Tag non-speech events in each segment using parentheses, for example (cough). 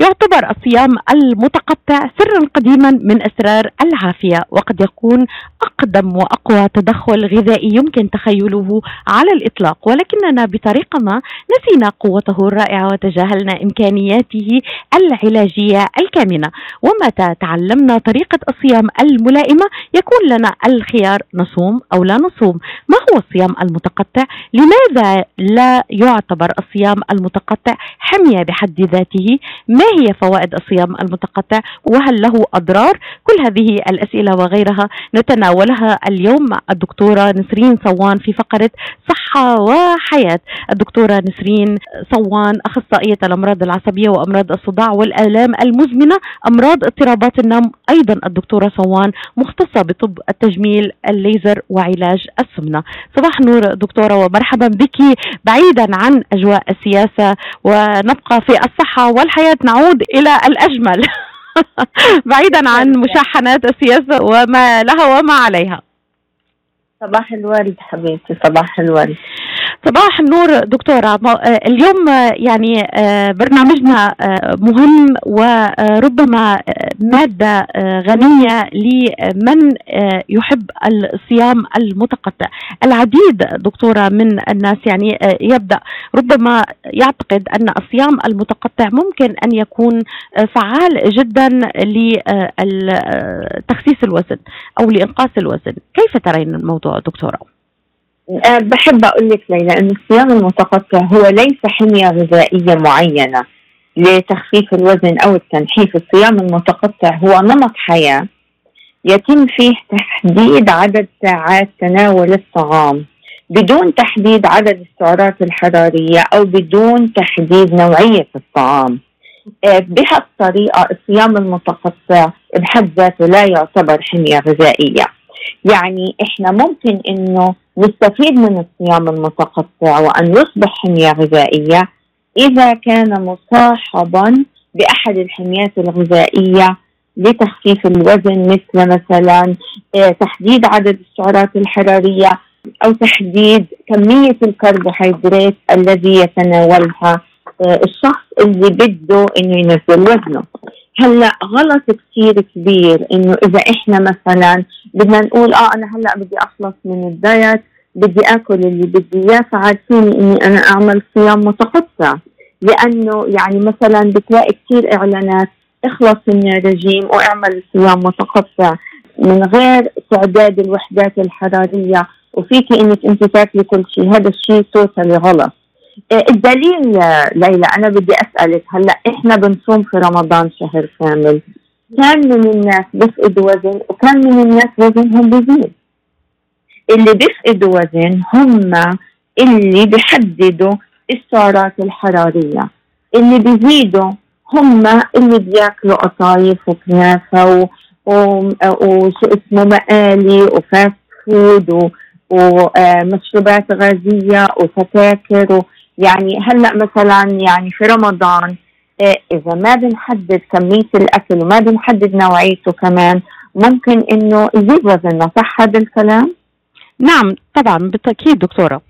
يعتبر الصيام المتقطع سرا قديما من أسرار العافية وقد يكون أقدم وأقوى تدخل غذائي يمكن تخيله على الإطلاق. ولكننا بطريقة ما نسينا قوته الرائعة وتجاهلنا إمكانياته العلاجية الكامنة. ومتى تعلمنا طريقة الصيام الملائمة يكون لنا الخيار نصوم أو لا نصوم. ما هو الصيام المتقطع؟ لماذا لا يعتبر الصيام المتقطع حمية بحد ذاته؟ ما هي فوائد الصيام المتقطع؟ وهل له أضرار؟ كل هذه الأسئلة وغيرها نتناولها اليوم مع الدكتورة نسرين صوان في فقرة صحه وحياة الدكتورة نسرين صوان أخصائية الأمراض العصبية وأمراض الصداع والآلام المزمنة أمراض اضطرابات النوم. أيضا الدكتورة صوان مختصة بطب التجميل الليزر وعلاج السمنة. صباح نور دكتورة ومرحبا بك. بعيدا عن أجواء السياسة ونبقى في الصحة والحياة. نعود إلى الأجمل. (laughs) بعيدا عن مشاحنات السياسة وما لها وما عليها. صباح الورد حبيبتي صباح الورد. صباح النور دكتورة. اليوم يعني برنامجنا مهم وربما مادة غنية لمن يحب الصيام المتقطع. العديد دكتورة من الناس يعني يبدأ. ربما يعتقد أن الصيام المتقطع ممكن أن يكون فعال جدا لتخسيس الوزن أو لإنقاص الوزن. كيف ترين الموضوع دكتورة؟ أه بحب أقول لك ليلى أن الصيام المتقطع هو ليس حمية غذائية معينة لتخفيف الوزن أو التنحيف. الصيام المتقطع هو نمط حياة يتم فيه تحديد عدد ساعات تناول الطعام بدون تحديد عدد السعرات الحرارية أو بدون تحديد نوعية الطعام. أه بهالطريقة الصيام المتقطع بحد ذاته لا يعتبر حمية غذائية. يعني إحنا ممكن إنه نستفيد من الصيام المتقطع وأن يصبح حمية غذائية. إذا كان مصاحبا بأحد الحميات الغذائية لتخفيف الوزن مثل مثلا تحديد عدد السعرات الحرارية أو تحديد كمية الكربوهيدرات الذي يتناولها الشخص اللي بده إنه ينزل وزنه. هلا غلط كثير كبير إنه إذا إحنا مثلا بدنا نقول آه أنا هلا بدي أخلص من الدايت بدي آكل اللي بدي إياه فعارفيني إني أنا أعمل صيام متقطع. لأنه يعني مثلا بتلاقي كثير إعلانات اخلص من الرجيم واعمل صيام متقطع. من غير تعداد الوحدات الحرارية وفيكي إنك أنت تاكلي كل شيء. هذا الشيء توتالي غلط. الدليل ليلى أنا بدي أسألك هلأ إحنا بنصوم في رمضان شهر كامل كان من الناس بيفقدوا وزن وكان من الناس وزنهم بيزيد اللي بيفقدوا وزن هم اللي بيحددوا السعرات الحرارية اللي بيزيدوا هم اللي بياكلوا قطايف وكنافة وشو اسمه مقالي وفاست فود ومشروبات غازية وسكاكر يعني هلا مثلا يعني في رمضان إذا ما بنحدد كمية الأكل وما بنحدد نوعيته كمان ممكن إنه يزيد وزننا صح هذا الكلام؟ نعم طبعا بالتأكيد دكتورة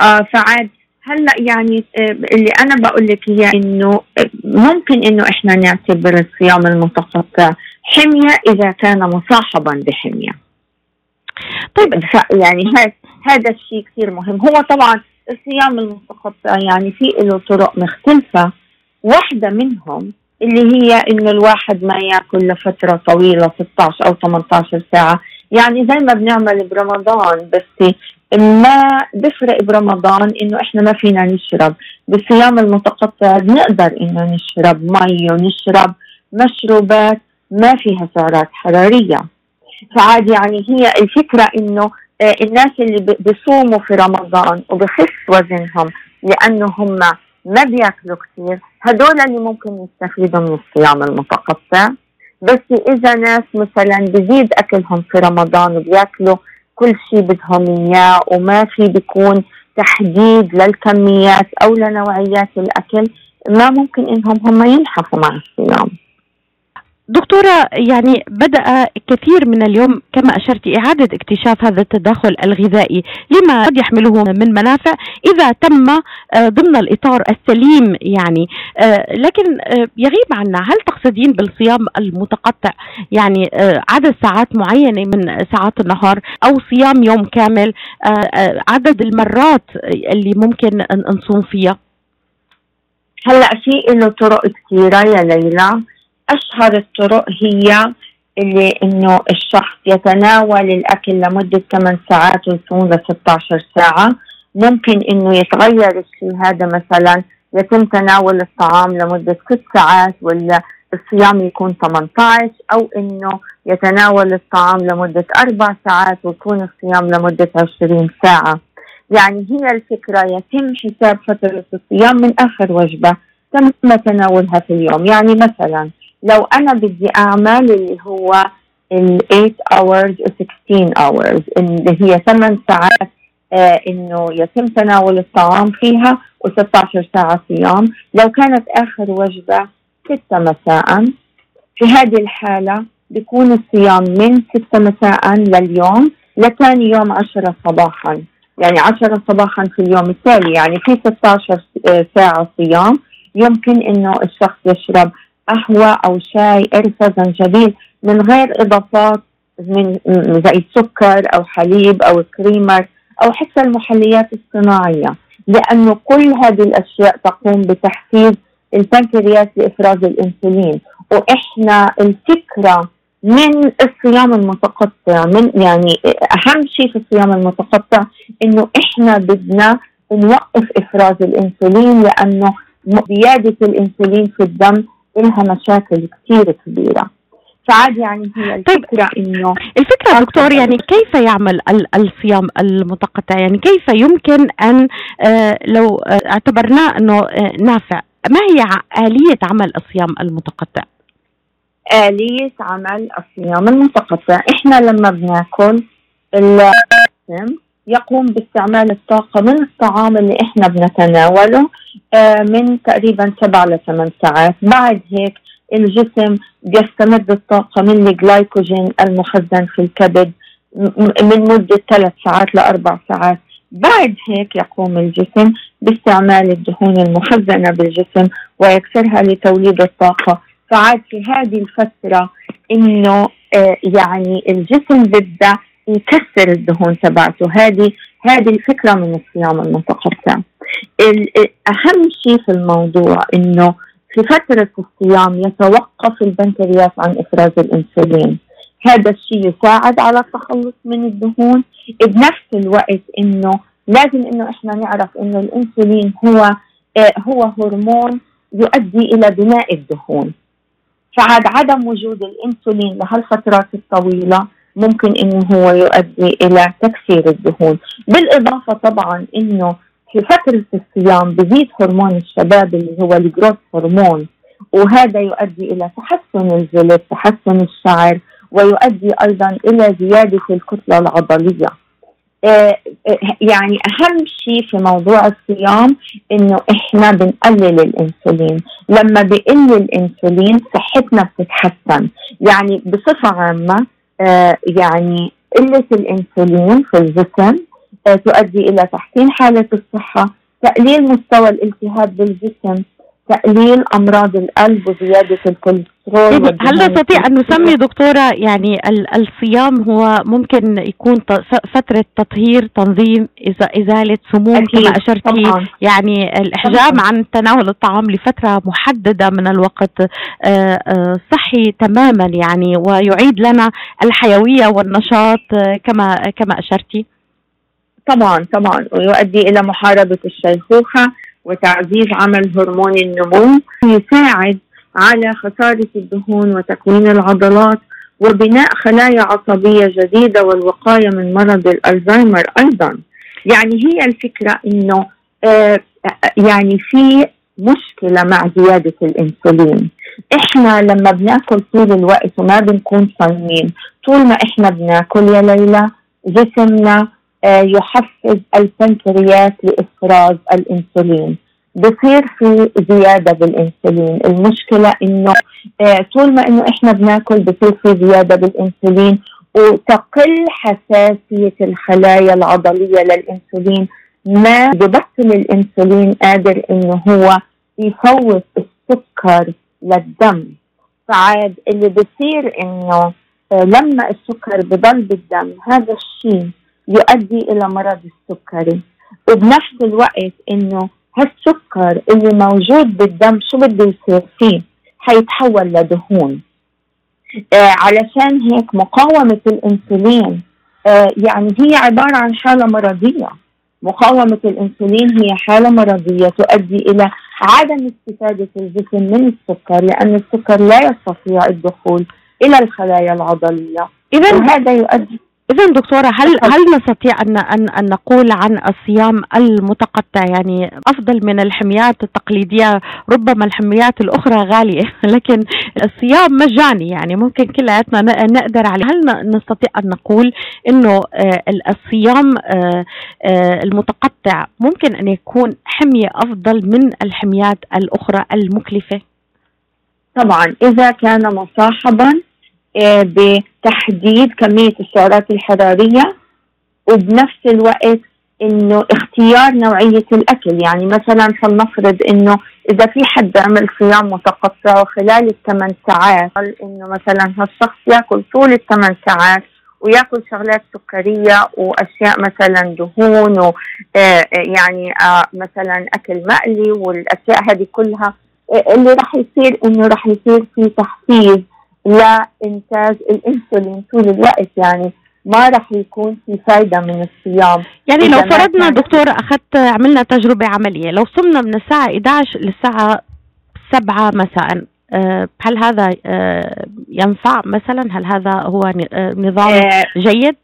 آه فعاد هلا يعني اللي أنا بقول لك هي إنه ممكن إنه إحنا نعتبر الصيام المتقطع حمية إذا كان مصاحبا بحمية. طيب يعني هذا الشيء كثير مهم هو طبعا الصيام المتقطع يعني في له طرق مختلفة. واحدة منهم اللي هي إنه الواحد ما ياكل لفترة طويلة 16 أو 18 ساعة. يعني زي ما بنعمل برمضان بس ما بفرق برمضان إنه إحنا ما فينا نشرب. بالصيام المتقطع بنقدر إنه نشرب مي ونشرب مشروبات ما فيها سعرات حرارية. فعاد يعني هي الفكرة إنه الناس اللي بيصوموا في رمضان وبخف وزنهم لأنه هم ما بياكلوا كثير هدول اللي ممكن يستفيدوا من الصيام المتقطع. بس إذا ناس مثلا بزيد أكلهم في رمضان وبياكلوا كل شيء بدهم إياه وما في بيكون تحديد للكميات أو لنوعيات الأكل ما ممكن إنهم هم ينحفوا مع الصيام. دكتورة يعني بدأ كثير من اليوم كما أشرت إعادة اكتشاف هذا التداخل الغذائي لما قد يحمله من منافع إذا تم آه، ضمن الإطار السليم يعني. آه، لكن آه، يغيب عنا هل تقصدين بالصيام المتقطع؟ يعني عدد ساعات معينة من ساعات النهار أو صيام يوم كامل عدد المرات اللي ممكن نصوم فيها؟ هلأ في له طرق كثيرة يا ليلى. أشهر الطرق هي اللي إنه الشخص يتناول الأكل لمدة 8 ساعات ويصوم ل 16 ساعة. ممكن إنه يتغير الشيء هذا مثلا يتم تناول الطعام لمدة 6 ساعات ولا الصيام يكون 18 أو إنه يتناول الطعام لمدة أربع ساعات ويكون الصيام لمدة 20 ساعة. يعني هي الفكرة يتم حساب فترة الصيام من آخر وجبة تم تناولها في اليوم. يعني مثلا لو أنا بدي أعمل اللي هو ال 8 hours و 16 hours اللي هي 8 ساعات آه إنه يتم تناول الطعام فيها و16 ساعة صيام. لو كانت آخر وجبة 6 مساء. في هذه الحالة بيكون الصيام من 6 مساء لليوم لثاني يوم 10 صباحا. يعني 10 صباحا في اليوم التالي يعني في 16 آه، ساعة صيام. يمكن إنه الشخص يشرب قهوة أو شاي قرفة زنجبيل من غير إضافات من زي سكر أو حليب أو كريمر أو حتى المحليات الصناعية لأنه كل هذه الأشياء تقوم بتحفيز البنكرياس لإفراز الأنسولين. وإحنا الفكرة من الصيام المتقطع من يعني أهم شيء في الصيام المتقطع إنه إحنا بدنا نوقف إفراز الأنسولين لأنه زيادة الأنسولين في الدم لها مشاكل كثير كبيرة. فعاد يعني هي طيب، الفكرة طيب إنه الفكرة دكتور يعني كيف يعمل الصيام المتقطع؟ يعني كيف يمكن أن آه لو آه اعتبرناه إنه آه نافع ما هي آلية عمل الصيام المتقطع؟ آلية عمل الصيام المتقطع. إحنا لما بناكل الجسم يقوم باستعمال الطاقة من الطعام اللي إحنا بنتناوله آه، من تقريبا سبع لثمان ساعات. بعد هيك الجسم بيستمد الطاقة من الجلايكوجين المخزن في الكبد من مدة ثلاث ساعات لأربع ساعات. بعد هيك يقوم الجسم باستعمال الدهون المخزنة بالجسم ويكسرها لتوليد الطاقة. فعاد في هذه الفترة إنه آه يعني الجسم بدا يكسر الدهون تبعته. هذه هذه الفكرة من الصيام المتقطع. أهم شيء في الموضوع إنه في فترة الصيام يتوقف البنكرياس عن إفراز الأنسولين. هذا الشيء يساعد على التخلص من الدهون. بنفس الوقت إنه لازم إنه إحنا نعرف إنه الأنسولين هو آه هو هرمون يؤدي إلى بناء الدهون. فعاد عدم وجود الإنسولين لهالفترات الطويلة ممكن إنه هو يؤدي إلى تكسير الدهون. بالإضافة طبعا إنه في فترة الصيام بزيد هرمون الشباب اللي هو الجروث هرمون وهذا يؤدي إلى تحسن الجلد تحسن الشعر ويؤدي أيضا إلى زيادة الكتلة العضلية. آه، آه، يعني أهم شيء في موضوع الصيام إنه إحنا بنقلل الأنسولين. لما بقل الأنسولين صحتنا بتتحسن. يعني بصفة عامة آه، يعني قلة الأنسولين في الجسم تؤدي إلى تحسين حالة الصحة، تقليل مستوى الالتهاب بالجسم، تقليل أمراض القلب وزيادة الكوليسترول طيب، هل نستطيع أن نسمي دكتورة يعني الصيام هو ممكن يكون فترة تطهير تنظيم إزالة سموم كما أشرتي. يعني الإحجام طبعاً. عن تناول الطعام لفترة محددة من الوقت آه، آه، صحي تماما يعني ويعيد لنا الحيوية والنشاط آه، كما كما أشرتي. طبعا طبعا. ويؤدي إلى محاربة الشيخوخة. وتعزيز عمل هرمون النمو يساعد على خسارة الدهون وتكوين العضلات وبناء خلايا عصبية جديدة والوقاية من مرض الألزهايمر أيضا. يعني هي الفكرة إنه آه يعني في مشكلة مع زيادة الإنسولين. إحنا لما بناكل طول الوقت وما بنكون صايمين طول ما إحنا بناكل يا ليلى جسمنا آه، يحفز البنكرياس لإفراز الإنسولين. بصير في زيادة بالإنسولين. المشكلة إنه آه طول ما إنه إحنا بناكل بصير في زيادة بالإنسولين وتقل حساسية الخلايا العضلية للإنسولين. ما ببطل الإنسولين قادر إنه هو يفوت السكر للدم. فعاد اللي بصير إنه آه، لما السكر بضل بالدم هذا الشيء يؤدي إلى مرض السكري. وبنفس الوقت إنه هالسكر اللي موجود بالدم شو بده يصير فيه؟ حيتحول لدهون. آه علشان هيك مقاومة الأنسولين آه يعني هي عبارة عن حالة مرضية. مقاومة الأنسولين هي حالة مرضية تؤدي إلى عدم استفادة الجسم من السكر لأن السكر لا يستطيع الدخول إلى الخلايا العضلية. إذا وهذا يؤدي إذا دكتورة هل هل نستطيع أن أن أن نقول عن الصيام المتقطع؟ يعني أفضل من الحميات التقليدية ربما الحميات الأخرى غالية (laughs) لكن الصيام مجاني يعني ممكن كلياتنا نقدر عليه. هل نستطيع أن نقول إنه آه، الصيام آه، آه، المتقطع ممكن أن يكون حمية أفضل من الحميات الأخرى المكلفة؟ طبعا إذا كان مصاحبا بتحديد كمية السعرات الحرارية وبنفس الوقت إنه اختيار نوعية الأكل. يعني مثلا فلنفرض إنه إذا في حد عمل صيام متقطع وخلال الثمان ساعات إنه مثلا هالشخص يأكل طول الثمان ساعات ويأكل شغلات سكرية وأشياء مثلا دهون ويعني آه، آه، مثلا أكل مقلي والأشياء هذه كلها آه، اللي راح يصير إنه راح يصير في تحفيز لإنتاج الأنسولين طول الوقت يعني ما راح يكون في فايدة من الصيام. يعني لو فرضنا دكتور أخذت عملنا تجربة عملية لو صمنا من الساعة 11 للساعة 7 مساء آه، هل هذا آه، ينفع مثلا؟ هل هذا هو آه، نظام جيد؟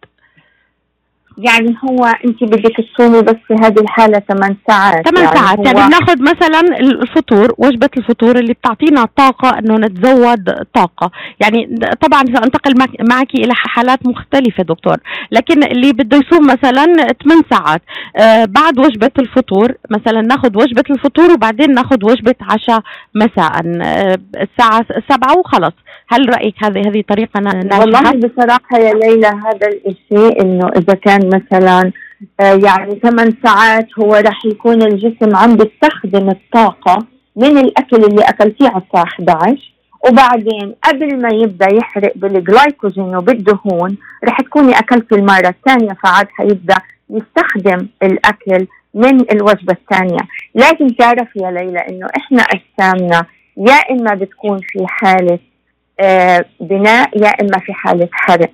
يعني هو انت بدك تصومي بس في هذه الحالة 8 ساعات. 8 يعني ساعات. يعني بناخذ مثلا الفطور وجبة الفطور اللي بتعطينا طاقة إنه نتزود طاقة. يعني طبعا سانتقل معك إلى حالات مختلفة دكتور. لكن اللي بده يصوم مثلا 8 ساعات. آه بعد وجبة الفطور مثلا ناخذ وجبة الفطور وبعدين ناخذ وجبة عشاء مساء. آه الساعة 7 وخلص. هل رأيك هذه هذه طريقة ناجحه والله بصراحة يا ليلى هذا الشيء إنه إذا كان مثلا آه، يعني ثمان ساعات هو رح يكون الجسم عم بيستخدم الطاقة من الأكل اللي أكلتيه على الساعة 11 وبعدين قبل ما يبدأ يحرق بالجلايكوجين وبالدهون رح تكوني أكلتي المرة الثانية فعاد حيبدأ يستخدم الأكل من الوجبة الثانية. لكن تعرف يا ليلى إنه إحنا أجسامنا يا إما بتكون في حالة آه بناء يا إما في حالة حرق.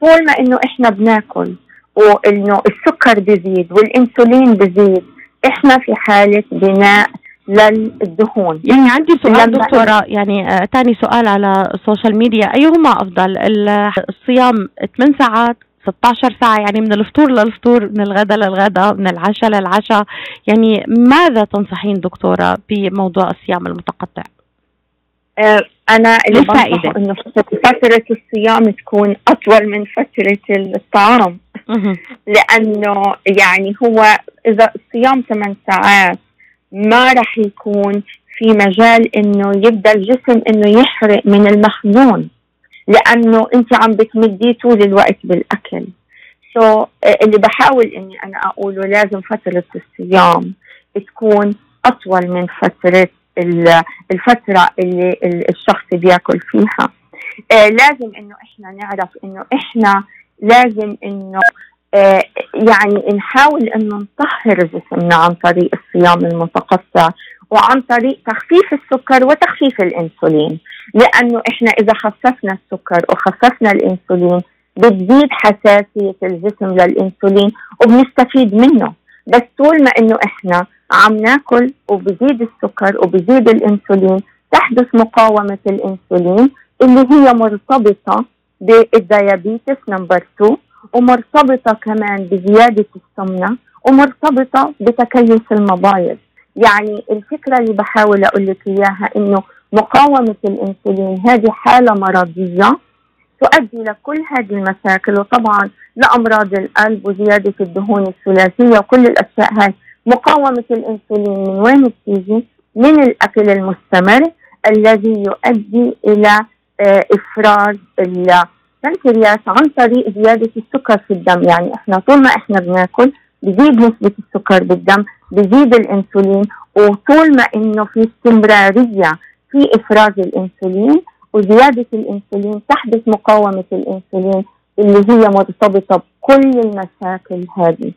طول ما إنه إحنا بناكل وإنه السكر بيزيد والإنسولين بيزيد إحنا في حالة بناء للدهون. يعني عندي سؤال دكتورة يعني آه ثاني سؤال على السوشيال ميديا أيهما أفضل؟ الصيام 8 ساعات 16 ساعة يعني من الفطور للفطور من الغداء للغداء من العشاء للعشاء. يعني ماذا تنصحين دكتورة بموضوع الصيام المتقطع؟ آه أنا اللي بنصح إنه فترة الصيام تكون أطول من فترة الطعام. لأنه يعني هو إذا الصيام ثمان ساعات ما راح يكون في مجال إنه يبدأ الجسم إنه يحرق من المخزون لأنه أنت عم بتمديه طول الوقت بالأكل. سو so, اللي بحاول إني أنا أقوله لازم فترة الصيام تكون أطول من فترة الفترة اللي الشخص بياكل فيها. آه لازم إنه إحنا نعرف إنه إحنا لازم إنه آه يعني نحاول انه نطهر جسمنا عن طريق الصيام المتقطع وعن طريق تخفيف السكر وتخفيف الإنسولين. لأنه إحنا إذا خففنا السكر وخففنا الإنسولين بتزيد حساسية الجسم للإنسولين وبنستفيد منه. بس طول ما إنه إحنا عم ناكل وبزيد السكر وبزيد الإنسولين تحدث مقاومة الإنسولين اللي هي مرتبطة بال diabetes number 2 ومرتبطة كمان بزيادة السمنة ومرتبطة بتكيس المبايض يعني الفكرة اللي بحاول أقول لك إياها إنه مقاومة الأنسولين هذه حالة مرضية تؤدي لكل هذه المشاكل وطبعا لأمراض القلب وزيادة الدهون الثلاثية وكل الأشياء هاي مقاومة الأنسولين من وين بتيجي؟ من الأكل المستمر الذي يؤدي إلى إفراز البنكرياس عن طريق زيادة السكر في الدم. يعني إحنا طول ما إحنا بناكل بزيد نسبة السكر بالدم بزيد الأنسولين وطول ما إنه في استمرارية في إفراز الأنسولين وزيادة الأنسولين تحدث مقاومة الأنسولين اللي هي مرتبطة بكل المشاكل هذه.